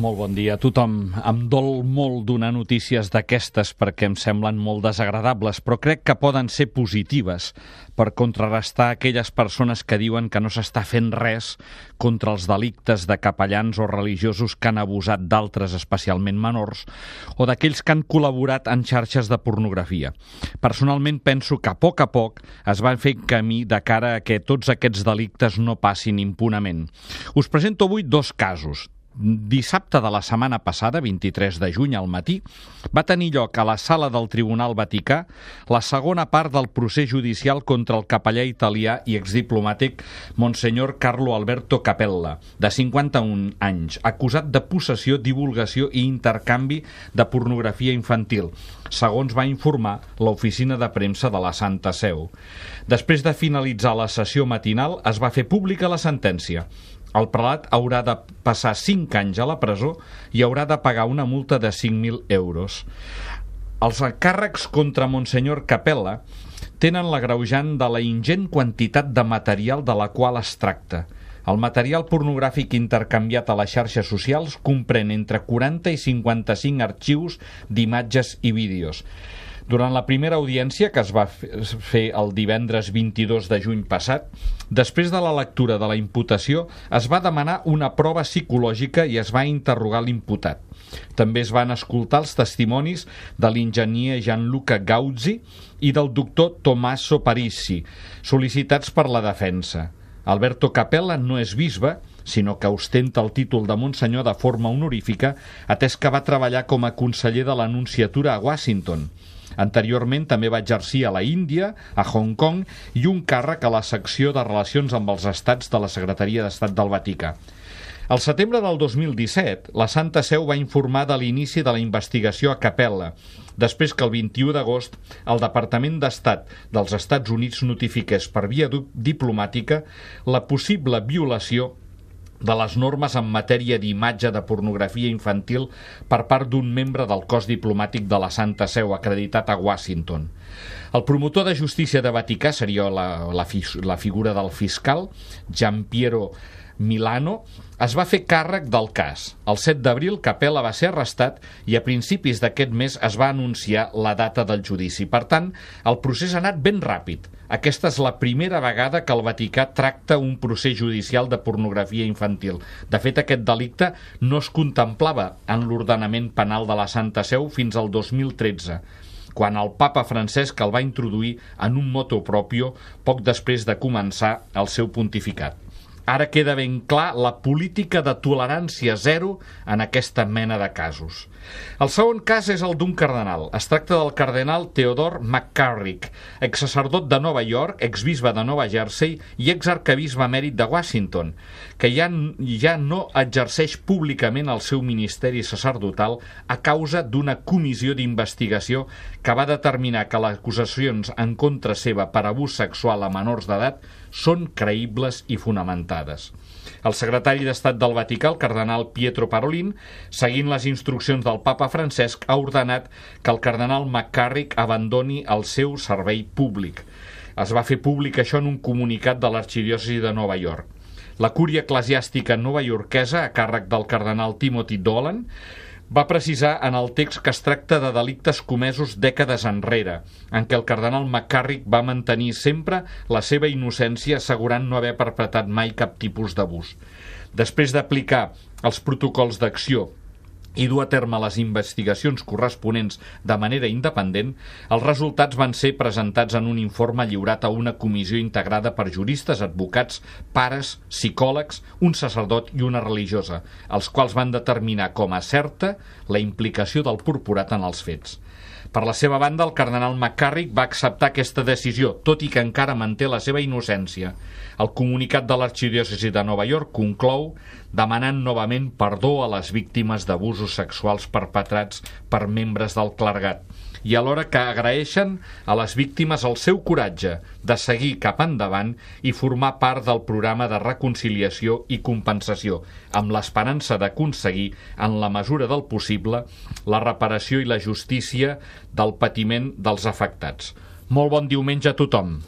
Molt bon dia a tothom. Em dol molt donar notícies d'aquestes perquè em semblen molt desagradables, però crec que poden ser positives per contrarrestar aquelles persones que diuen que no s'està fent res contra els delictes de capellans o religiosos que han abusat d'altres, especialment menors, o d'aquells que han col·laborat en xarxes de pornografia. Personalment penso que a poc a poc es van fer camí de cara a que tots aquests delictes no passin impunament. Us presento avui dos casos, dissabte de la setmana passada, 23 de juny al matí, va tenir lloc a la sala del Tribunal Vaticà la segona part del procés judicial contra el capellà italià i exdiplomàtic Monsenyor Carlo Alberto Capella, de 51 anys, acusat de possessió, divulgació i intercanvi de pornografia infantil, segons va informar l'oficina de premsa de la Santa Seu. Després de finalitzar la sessió matinal, es va fer pública la sentència. El prelat haurà de passar 5 anys a la presó i haurà de pagar una multa de 5.000 euros. Els càrrecs contra Monsenyor Capella tenen l'agreujant de la ingent quantitat de material de la qual es tracta. El material pornogràfic intercanviat a les xarxes socials comprèn entre 40 i 55 arxius d'imatges i vídeos. Durant la primera audiència, que es va fer el divendres 22 de juny passat, després de la lectura de la imputació, es va demanar una prova psicològica i es va interrogar l'imputat. També es van escoltar els testimonis de l'enginyer Gianluca Gauzzi i del doctor Tommaso Parissi, sol·licitats per la defensa. Alberto Capella no és bisbe, sinó que ostenta el títol de Monsenyor de forma honorífica, atès que va treballar com a conseller de l'Anunciatura a Washington. Anteriorment també va exercir a la Índia, a Hong Kong i un càrrec a la secció de Relacions amb els Estats de la Secretaria d'Estat del Vaticà. Al setembre del 2017, la Santa Seu va informar de l'inici de la investigació a Capella, després que el 21 d'agost el Departament d'Estat dels Estats Units notifiqués per via diplomàtica la possible violació de les normes en matèria d'imatge de pornografia infantil per part d'un membre del cos diplomàtic de la Santa Seu acreditat a Washington. El promotor de justícia de Vaticà seria la, la, la figura del fiscal, Gian Piero Milano, es va fer càrrec del cas. El 7 d'abril, Capella va ser arrestat i a principis d'aquest mes es va anunciar la data del judici. Per tant, el procés ha anat ben ràpid. Aquesta és la primera vegada que el Vaticà tracta un procés judicial de pornografia infantil. De fet, aquest delicte no es contemplava en l'ordenament penal de la Santa Seu fins al 2013 quan el papa Francesc el va introduir en un moto propio poc després de començar el seu pontificat. Ara queda ben clar la política de tolerància zero en aquesta mena de casos. El segon cas és el d'un cardenal. Es tracta del cardenal Theodore McCarrick, exsacerdot de Nova York, exbisbe de Nova Jersey i exarcabisbe mèrit de Washington, que ja, ja no exerceix públicament el seu ministeri sacerdotal a causa d'una comissió d'investigació que va determinar que les acusacions en contra seva per abús sexual a menors d'edat són creïbles i fonamentades. El secretari d'Estat del Vaticà, el cardenal Pietro Parolin, seguint les instruccions del papa Francesc, ha ordenat que el cardenal McCarrick abandoni el seu servei públic. Es va fer públic això en un comunicat de l'arxidiòcesi de Nova York. La cúria eclesiàstica nova iorquesa, a càrrec del cardenal Timothy Dolan, va precisar en el text que es tracta de delictes comesos dècades enrere, en què el cardenal McCarrick va mantenir sempre la seva innocència assegurant no haver perpetrat mai cap tipus d'abús. Després d'aplicar els protocols d'acció i dur a terme les investigacions corresponents de manera independent, els resultats van ser presentats en un informe lliurat a una comissió integrada per juristes, advocats, pares, psicòlegs, un sacerdot i una religiosa, els quals van determinar com a certa la implicació del purpurat en els fets. Per la seva banda, el cardenal McCarrick va acceptar aquesta decisió, tot i que encara manté la seva innocència. El comunicat de l'arxidiòcesi de Nova York conclou demanant novament perdó a les víctimes d'abusos sexuals perpetrats per membres del clergat i alhora que agraeixen a les víctimes el seu coratge de seguir cap endavant i formar part del programa de reconciliació i compensació, amb l'esperança d'aconseguir, en la mesura del possible, la reparació i la justícia del patiment dels afectats. Molt bon diumenge a tothom.